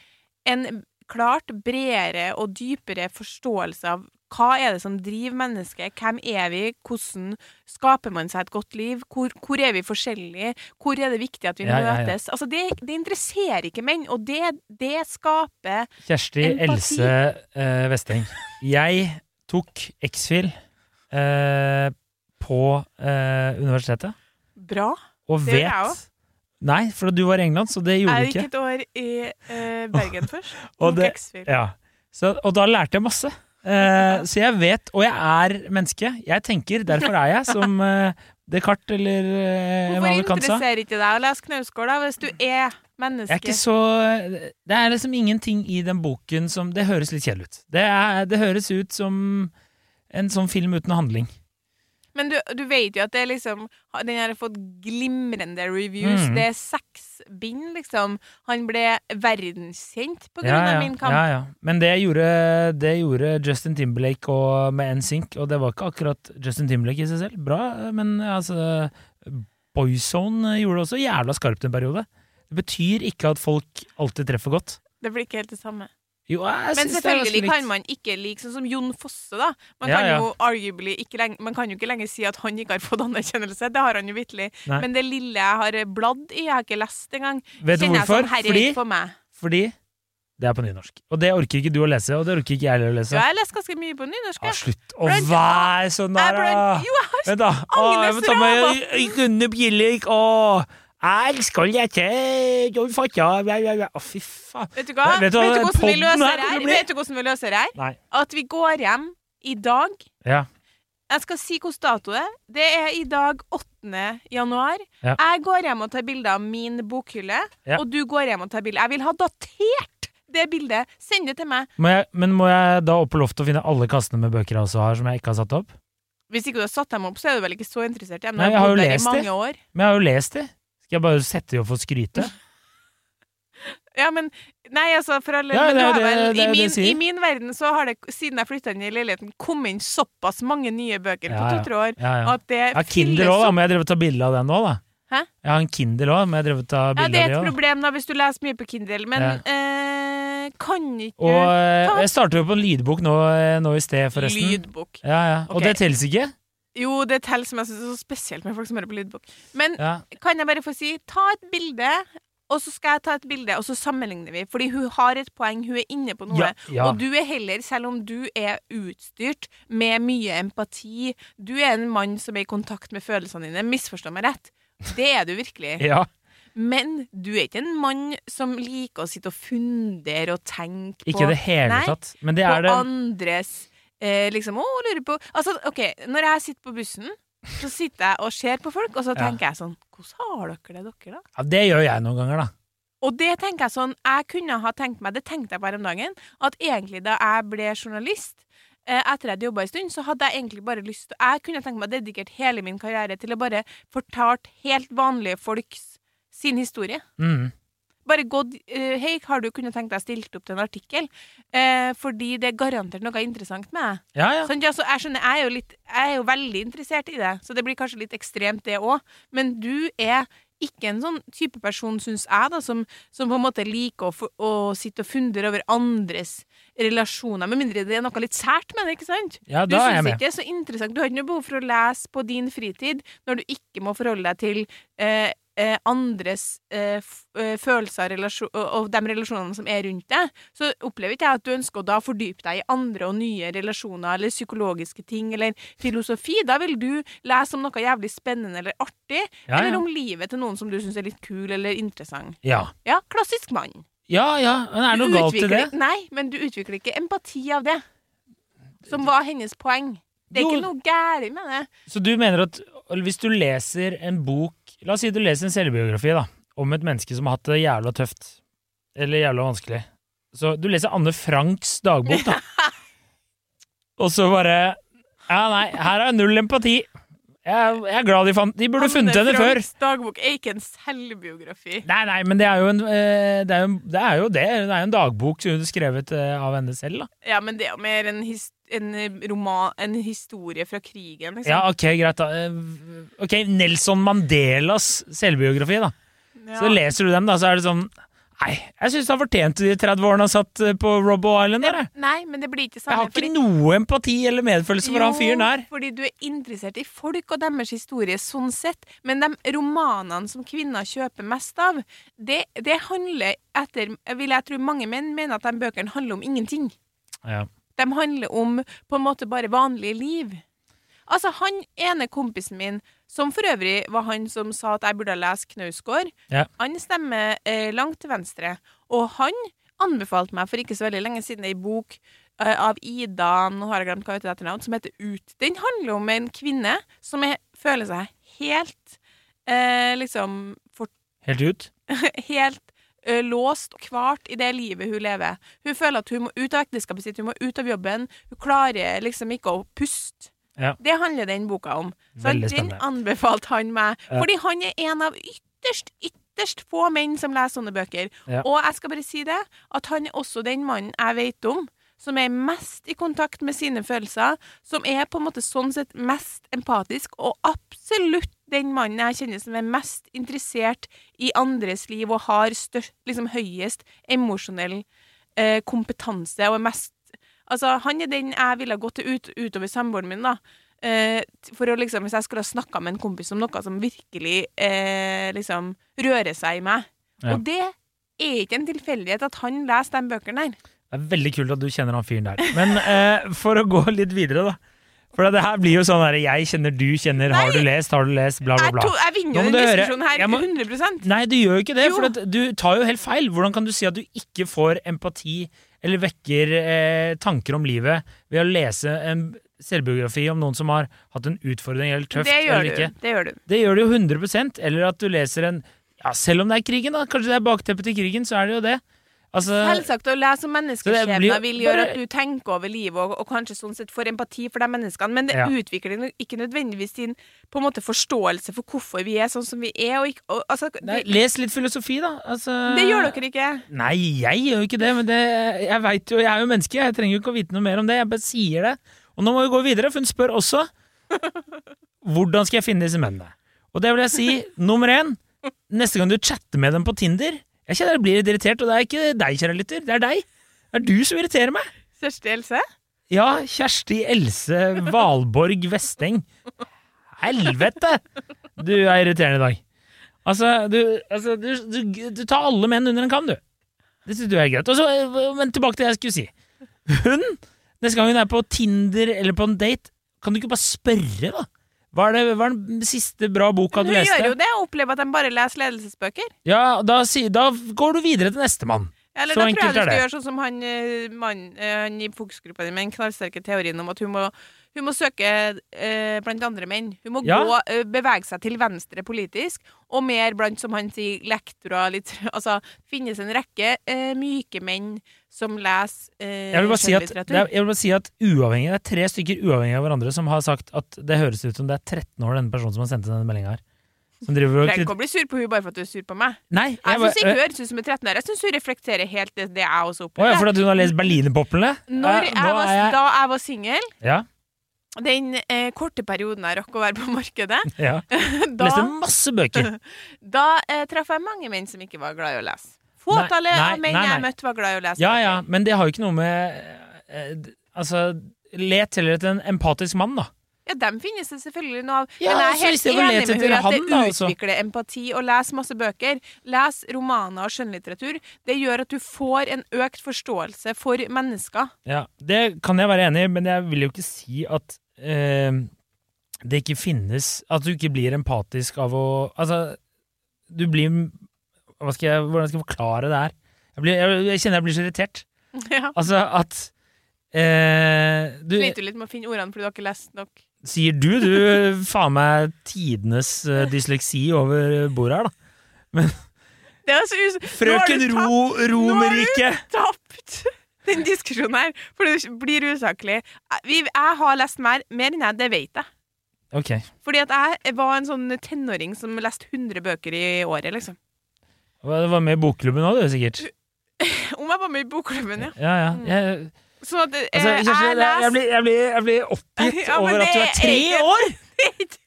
en klart bredere og dypere forståelse av hva er det som driver mennesket? Hvem er vi? Hvordan skaper man seg et godt liv? Hvor, hvor er vi forskjellige? Hvor er det viktig at vi Ja, ja, ja. møtes? Altså, det, det interesserer ikke menn, og det, det skaper Kjersti Empati. Else eh, Vesteng. Jeg tok X-Fil eh, på eh, universitetet, bra. og Det gjør jeg vet Nei, for du var i England, så det gjorde du ikke. Jeg gikk et år i uh, Bergen først? Og det-. Ja. Så, og da lærte jeg masse. Eh, så jeg vet, og jeg er menneske. Jeg tenker, derfor er jeg som uh, Descartes eller uh, Hvorfor interesserer ikke deg å lese Knausgård, da, hvis du er menneske? Jeg er ikke så Det er liksom ingenting i den boken som Det høres litt kjedelig ut. Det, er, det høres ut som en sånn film uten handling. Men du, du vet jo at det liksom Den har fått glimrende reviews. Mm. Det er seks bind, liksom. Han ble verdenskjent på grunn Ja, ja, av min kamp. ja, ja. Men det gjorde, det gjorde Justin Timberlake og med NSYNC, og det var ikke akkurat Justin Timberlake i seg selv. Bra, men altså Boyzone gjorde det også jævla skarpt en periode. Det betyr ikke at folk alltid treffer godt. Det blir ikke helt det samme. Jo, Men selvfølgelig kan man ikke like sånn som Jon Fosse, da. Man Ja, kan ja. jo arguably ikke lenge, Man kan jo ikke lenger si at han ikke har fått anerkjennelse. Det har han jo vitterlig. Men det lille jeg har bladd i, jeg har ikke lest engang. Vet du hvorfor? Fordi, for meg. fordi det er på nynorsk. Og det orker ikke du å lese, og det orker ikke jeg heller å lese. Ja, jeg har lest ganske mye på nynorsk. Jeg. slutt å være sånn der, da! Vent, da. Å, jeg må ta med Gunne Bjellik. Å, jeg skal ikke. Å, fy faen. Vet du hva? Vet du hvordan vi løser her her? kommer til å bli? Vet du hvordan vi løser her? Nei. At vi går hjem i dag. Ja. Jeg skal si hvilken dato det er. Det er i dag 8. januar. Ja. Jeg går hjem og tar bilde av min bokhylle, Ja. og du går hjem og tar bilde. Jeg vil ha datert det bildet. Send det til meg. Må jeg, men må jeg da opp på loftet og finne alle kassene med bøker jeg også har, som jeg ikke har satt opp? Hvis ikke du har satt dem opp, så er du vel ikke så interessert i dem. Nei, jeg har jo lest i det. Men jeg har jo lest de. Skal jeg bare sette de opp for skryte? Ja, men Nei, altså, for alle Ja, det er det- vel, det er i, min. I min verden så har det, siden jeg flytta inn i leiligheten, kommet inn såpass mange nye bøker på Ja, ja. to-tre år Ja, ja. at det Kindle fylles òg, da. Må jeg drive og ta bilde av den nå, da? Hæ? Jeg har en Kindle òg, må jeg drive og ta Ja, bilde det er av et de òg? problem da hvis du leser mye på Kindle, men Ja. eh, kan ikke Og eh, Ta- jeg starter jo på en lydbok nå, eh, nå i sted, forresten. Lydbok. Ja, ja. Og det teller ikke? Jo, det teller som jeg syns er så spesielt med folk som hører på lydbok. Men Ja. kan jeg bare få si, ta et bilde, og så skal jeg ta et bilde, og så sammenligner vi. Fordi hun har et poeng, hun er inne på noe. Ja, ja. Og du er heller, selv om du er utstyrt med mye empati, du er en mann som er i kontakt med følelsene dine, misforstå meg rett. Det er du virkelig. ja. Men du er ikke en mann som liker å sitte og fundere og tenke på Ikke det hele tatt. Men det på er det andres eh, liksom, Å, lurer på Altså, OK, når jeg sitter på bussen, så sitter jeg og ser på folk, og så Ja. tenker jeg sånn Hvordan har dere det, dere, da? ja, Det gjør jeg noen ganger, da. Og det tenker jeg sånn Jeg kunne ha tenkt meg, det tenkte jeg bare om dagen, at egentlig da jeg ble journalist etter etter jeg hadde jobba en stund, så hadde jeg egentlig bare lyst til Jeg kunne tenkt meg dedikert hele min karriere til å bare fortalt helt vanlige folks sin historie. Mm. Bare gått eh, Hei, har du kunnet tenkt deg stilt opp til en artikkel? Eh, fordi det er garantert noe interessant med deg. Ja, ja. Sånn, ja, så jeg skjønner, jeg er, jo litt, jeg er jo veldig interessert i det, så det blir kanskje litt ekstremt, det òg. Men du er ikke en sånn type person, syns jeg, da, som, som på en måte liker å, å sitte og fundere over andres relasjoner, med mindre det er noe litt sært med det, ikke sant? ja da jeg syns ikke det er så interessant. Du har ikke noe behov for å lese på din fritid når du ikke må forholde deg til eh, eh, andres eh, eh, følelser og, og de relasjonene som er rundt deg. Så opplever ikke jeg at du ønsker å da fordype deg i andre og nye relasjoner eller psykologiske ting eller filosofi. Da vil du lese om noe jævlig spennende eller artig, Ja, eller om livet til noen som du syns er litt kul eller interessant. Ja. Ja, klassisk mann. ja, ja. Men er det noe galt i det? Nei, men du utvikler ikke empati av det. Som var hennes poeng. Det er Jo. ikke noe galt med det. Så du mener at hvis du leser en bok La oss si du leser en selvbiografi da, om et menneske som har hatt det jævla tøft, eller jævla vanskelig. Så du leser Anne Franks dagbok, da. Og så bare Ja, nei, her er null empati. Jeg, jeg er glad de fant De burde funnet henne før. Franks dagbok er ikke en selvbiografi. Nei, nei, men det er jo en, eh, det, er jo, det er jo det. Det er en dagbok skrevet eh, av henne selv, da. Ja, men det er jo mer en, his en roman En historie fra krigen, liksom. Ja, ok, greit, da. Eh, Ok, Nelson Mandelas selvbiografi, da. Ja. Så leser du dem, da, så er det sånn Nei, jeg syns han fortjente de 30 årene han satt eh, på Robbo Island der. Nei, men det blir ikke samme, Jeg har ikke noe empati eller medfølelse for han fyren der. fordi du er interessert i folk og deres historie sånn sett. Men de romanene som kvinner kjøper mest av, det, det handler etter Vil jeg tro mange menn mener at de bøkene handler om ingenting. Ja. De handler om på en måte bare vanlige liv. Altså, han ene kompisen min, som for øvrig var han som sa at jeg burde ha lest Knausgård, Ja. han stemmer eh, langt til venstre. Og han anbefalte meg for ikke så veldig lenge siden ei bok eh, av Ida nå har jeg glemt hva heter etternavn, som heter Ut. Den handler om en kvinne som er, føler seg helt eh, liksom for, Helt ut. helt låst og kvart i det livet hun lever. Hun føler at hun må ut av ekteskapet sitt, hun må ut av jobben. Hun klarer liksom ikke å puste. Ja. Det handler den boka om. Så den anbefalte han meg. Ja. Fordi han er en av ytterst, ytterst få menn som leser sånne bøker. Ja. Og jeg skal bare si det, at han er også den mannen jeg vet om som er mest i kontakt med sine følelser, som er på en måte sånn sett mest empatisk, og absolutt den mannen jeg kjenner som er mest interessert i andres liv og har størst, liksom høyest emosjonell eh, kompetanse og er mest Altså, han er den jeg ville gått til ut, utover samboeren min, da. Eh, for å liksom, Hvis jeg skulle ha snakka med en kompis om noe som virkelig eh, liksom rører seg i meg. Ja. Og det er ikke en tilfeldighet at han leser de bøkene der. Det er veldig kult at du kjenner han fyren der. Men eh, for å gå litt videre, da. For det her blir jo sånn derre Jeg kjenner, du kjenner, har du lest, har du lest, bla, bla, bla. jeg vinner jo denne den diskusjonen her må- 100% Nei, du gjør jo ikke det, Jo. for at du tar jo helt feil. Hvordan kan du si at du ikke får empati eller vekker eh, tanker om livet ved å lese en selvbiografi om noen som har hatt en utfordring eller tøft Det gjør eller du. ikke? Det gjør du. Det gjør du jo 100 Eller at du leser en Ja, selv om det er krigen, da. Kanskje det er bakteppet til krigen, så er det jo det. Altså, Selvsagt, å lese om menneskeskjebner vil gjøre at du tenker over livet og, og kanskje sånn sett får empati for de menneskene, men det Ja. utvikler ikke nødvendigvis din på en måte forståelse for hvorfor vi er sånn som vi er. Og ikke, og, altså, nei, les litt filosofi, da. Altså, det gjør dere ikke. Nei, jeg gjør jo ikke det, men det, jeg veit jo, jeg er jo menneske, jeg trenger jo ikke å vite noe mer om det, jeg bare sier det. Og nå må vi gå videre, for hun spør også hvordan skal jeg finne disse mennene. Og det vil jeg si, nummer én, neste gang du chatter med dem på Tinder Jeg kjenner jeg blir litt irritert, og det er ikke deg, kjære lytter, det er deg. Det er du som irriterer meg. Kjersti Else? Ja, Kjersti Else Valborg Vesteng. Helvete! Du er irriterende i dag. Altså, du, altså du, du, du tar alle menn under en kam, du. Det synes du er greit. Så, men tilbake til det jeg skulle si. Hun, neste gang hun er på Tinder eller på en date, kan du ikke bare spørre, da? Hva er, det, hva er den siste bra boka du leste? gjør jo det, og opplever at de bare leser ledelsesbøker. Ja, da, da går du videre til nestemann. Eller Så da tror jeg du skal gjøre sånn som han, eh, mann, eh, han i Fokusgruppa di med den knallsterke teorien om at hun må, hun må søke eh, blant andre menn. Hun må Ja. gå, eh, bevege seg til venstre politisk, og mer blant, som han sier, lektorer. Litt, altså, finnes en rekke eh, myke menn som leser eh, Jeg vil, si at, er, jeg vil bare si at uavhengig, det er tre stykker uavhengig av hverandre som har sagt at det høres ut som det er 13 år, denne personen som har sendt denne meldinga her. Som driver Trenger ikke å bli sur på hun bare for at du er sur på meg. Nei, Jeg jeg syns ikke hun høres ut som en 13 år. Jeg syns hun reflekterer helt det, det jeg også Å ja, opplever. fordi at hun har lest Berlinerpoplene? Eh, jeg var, Da var singel, Ja, den eh, korte perioden jeg rakk å være på markedet, ja. da Leste masse bøker. Da eh, traff jeg mange menn som ikke var glad i å lese. Fåtallet av menn jeg møtte, var glad i å lese. Ja ja, men det har jo ikke noe med eh, Altså, let heller etter en empatisk mann, da. Ja, dem finnes det selvfølgelig noe av. Ja, men jeg er helt enig med henne at det da, altså. utvikler empati å lese masse bøker. Les romaner og skjønnlitteratur. Det gjør at du får en økt forståelse for mennesker. Ja, Det kan jeg være enig i, men jeg vil jo ikke si at eh, det ikke finnes At du ikke blir empatisk av å Altså, du blir hva skal jeg, Hvordan skal jeg forklare det her? Jeg, blir, jeg, jeg kjenner jeg blir så irritert. ja. Altså at eh, du, Sliter du litt med å finne ordene fordi du har ikke lest nok? Sier du, du faen meg tidenes uh, dysleksi over bordet her, da. Det er så us... Frøken Nå har du tapt! den diskusjonen her, for det blir usaklig. Vi- Jeg har lest mer, mer enn jeg, det vet jeg. Okay. Fordi at jeg var en sånn tenåring som leste 100 bøker i året, liksom. Du var med i bokklubben òg, du, sikkert. Om jeg var med i bokklubben, ja. Ja, ja. Jeg, Så at, eh, altså, jeg jeg, blir, jeg, blir, jeg blir oppgitt Ja, over at du er tre ikke- år!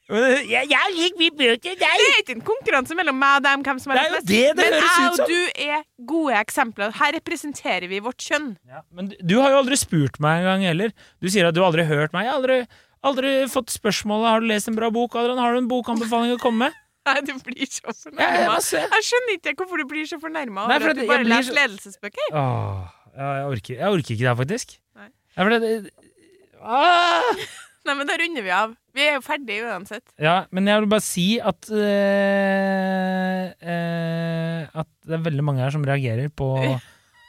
Jeg, jeg liker mye bøker, Det er ikke en konkurranse mellom meg og dem, hvem som er Det er jo mest. det det Men høres jeg ut som. og du er gode eksempler. Her representerer vi vårt kjønn. Ja, men du, du har jo aldri spurt meg engang heller. Du sier at du aldri har hørt meg. Jeg har aldri, aldri fått spørsmålet Har du lest en bra bok. Adrian, har du en bokanbefaling å komme med? Nei, du blir så fornærma. jeg. Jeg skjønner ikke hvorfor du blir så fornærma over for at du bare blir leser så- ledelsesbøker. Åh, jeg, orker, jeg orker ikke det her, faktisk. Nei. Nei, for det, ah! Nei, men da runder vi av. Vi er jo ferdige uansett. ja, men jeg vil bare si at øh, øh, At det er veldig mange her som reagerer på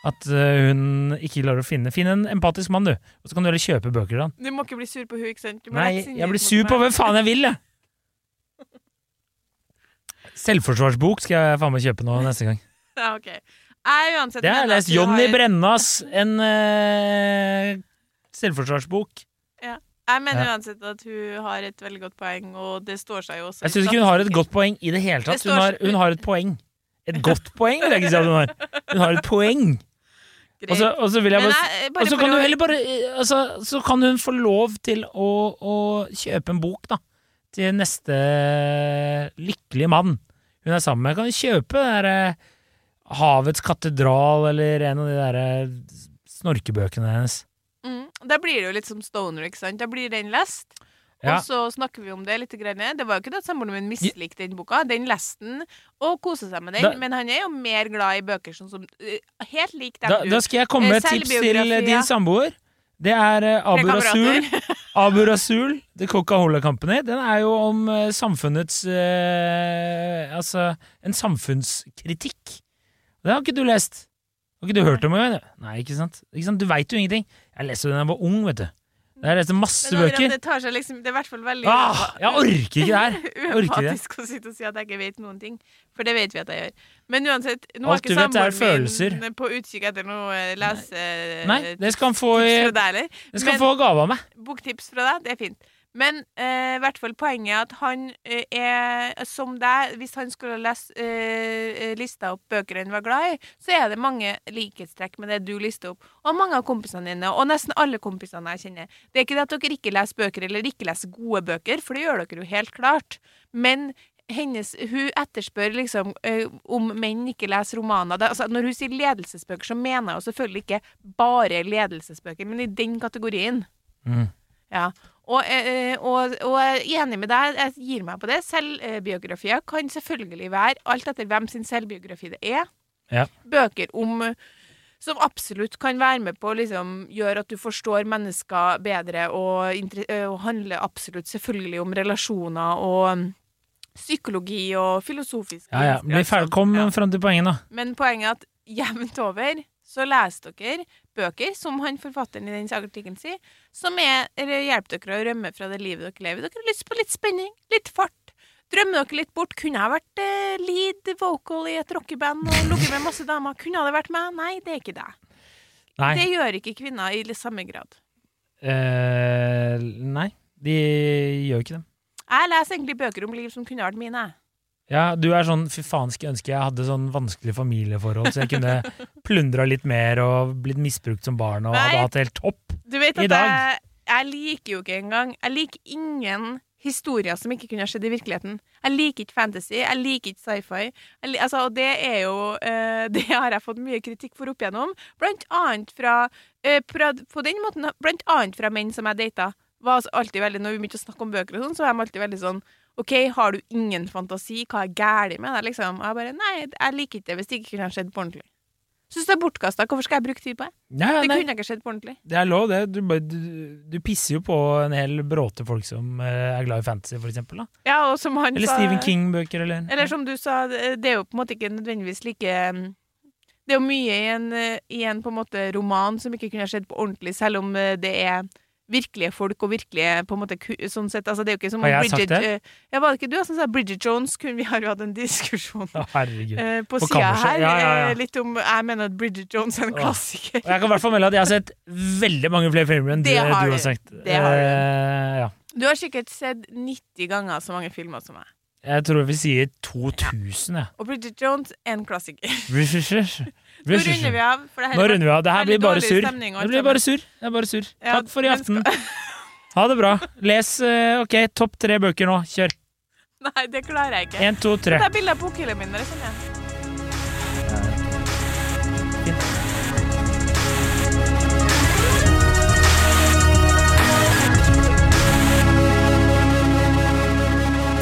at eh, hun ikke klarer å finne Finn en empatisk mann, du. Og så kan du heller kjøpe bøker til han. Du må ikke bli sur på hun, ikke sant? Nei, jeg blir sur på hvem faen jeg vil, jeg! Selvforsvarsbok skal jeg faen meg kjøpe nå neste gang. Ja, ok. Jeg uansett Det har jeg lest. Johnny har- Brennas, en øh, selvforsvarsbok. Jeg mener Ja. uansett at hun har et veldig godt poeng, og det står seg jo også. Jeg syns ikke hun har et godt poeng i det hele tatt. Det Hun har, hun har et poeng. Et godt poeng, vil jeg ikke si at hun har. Hun har et poeng. Og så, og så vil jeg bare jeg- Og så kan du heller bare eh, altså, Så kan hun få lov til å, å kjøpe en bok, da. Til neste lykkelige mann hun er sammen med. Kan kjøpe det derre Havets katedral eller en av de derre snorkebøkene hennes. Da blir det jo litt som Stoner, ikke sant? Da blir den lest. Ja. Og så snakker vi om det litt. Grann. Det var jo ikke det at samboeren min mislikte den boka. Den leste den og koste seg med den. Da- men han er jo mer glad i bøker sånn som øh, Helt lik dem Da, du da skal jeg komme med Eh, et tips til din samboer. Det er uh, Abu Rasul. Abu Rasul, The Coca-Cola Company, den er jo om uh, samfunnets uh, Altså en samfunnskritikk. Det har ikke du lest. Har ikke du hørt om engang? Nei, ikke sant? ikke sant? Du veit jo ingenting. Jeg leste den da jeg var ung, vet du. Jeg leste masse Men bøker. det tar seg liksom Det er i hvert fall veldig Ah, jeg orker ikke det her. uempatisk å sitte og si at jeg ikke vet noen ting. For det vet vi at jeg gjør. Men uansett, nå Alt har ikke er samboeren min på utkikk etter noe eh, lese... Nei, det skal han få, i- det skal han få gave av meg. Boktips fra deg, det er fint. Men eh, i hvert fall poenget er at han eh, er som deg. Hvis han skulle lest eh, lista opp bøker han var glad i, så er det mange likhetstrekk med det du lister opp. Og mange av kompisene dine, og nesten alle kompisene jeg kjenner. Det er ikke det at dere ikke leser bøker, eller ikke leser gode bøker, for det gjør dere jo helt klart. Men hennes, hun etterspør liksom eh, om menn ikke leser romaner. Det, altså, når hun sier ledelsesbøker, så mener jeg selvfølgelig ikke bare ledelsesbøker, men i den kategorien. Mm. Ja. Og, eh, og, og jeg er enig med deg, jeg gir meg på det. Selvbiografier kan selvfølgelig være, alt etter hvem sin selvbiografi det er, Ja. bøker om som absolutt kan være med på å liksom, gjøre at du forstår mennesker bedre, og, eh, og handler absolutt selvfølgelig om relasjoner og um, psykologi og filosofisk Ja, ja. Men ferdig. Kom Ja. fram til poenget, da. Men poenget er at jevnt over så leser dere bøker, som han forfatteren i den artikkelen sier, som er, hjelper dere å rømme fra det livet dere lever. Dere har lyst på litt spenning, litt fart. Drømmer dere litt bort. Kunne jeg vært eh, lead vocal i et rockeband og ligget med masse damer? Kunne det vært meg? Nei, det er ikke det. Nei. Det gjør ikke kvinner i samme grad. Eh, nei, de gjør ikke det. Jeg leser egentlig bøker om liv som kunne vært mine. Ja, du er sånn fy faen, skulle ønske jeg hadde sånn vanskelig familieforhold, så jeg kunne plundra litt mer og blitt misbrukt som barn og Nei. hadde hatt det helt topp. Du vet I at dag. jeg, jeg liker jo ikke engang Jeg liker ingen historier som ikke kunne ha skjedd i virkeligheten. Jeg liker ikke fantasy, jeg liker ikke sci-fi. Altså, og det er jo uh, Det har jeg fått mye kritikk for opp igjennom. Blant annet fra, uh, På den måten Blant annet fra menn som jeg data. Var altså alltid veldig, når vi begynte å snakke om bøker, og sånn, så var de alltid veldig sånn OK, har du ingen fantasi? Hva er galt med deg? Liksom. Jeg bare Nei, jeg liker ikke det hvis det ikke kunne skjedd på ordentlig. Syns det er bortkasta. Hvorfor skal jeg bruke tid på det? Ja, Det nei, kunne ikke skjedd på ordentlig. det er lov, det. Du, du, du pisser jo på en hel bråte folk som eh, er glad i fantasy, for eksempel. Da. Ja, og som han Eller sa Stephen King-bøker, eller Eller som du sa, det er jo på en måte ikke nødvendigvis like um, Det er jo mye i en, uh, i en på en måte roman som ikke kunne skjedd på ordentlig, selv om uh, det er virkelige folk og virkelige på en måte sånn sett, altså Det er jo ikke som Har jeg sagt Bridget det? Uh, Ja, Var det ikke du som sa Bridget Jones? Kunne vi har jo hatt en diskusjon eh, på På sida her. Ja, ja, ja. eh, Litt om Jeg mener at Bridget Jones er en klassiker. Jeg kan i hvert fall melde at jeg har sett veldig mange flere filmer enn du, Det du har har sagt. Det har du. Uh, ja. Du har sikkert sett 90 ganger så mange filmer som meg. Jeg tror vi sier 2000, jeg. Og Bridget Jones en klassiker. Nå runder vi av. For det her Nå runder vi av. Det her blir bare sur surr. Det blir bare surr. Det er bare surr. Ja, Takk for i aften. Ha det bra. Les eh, ok, topp tre bøker nå. Kjør. Nei, det klarer jeg ikke. Én, to, tre. Ta bilde av bokhyllen min. Eller sånn, ja.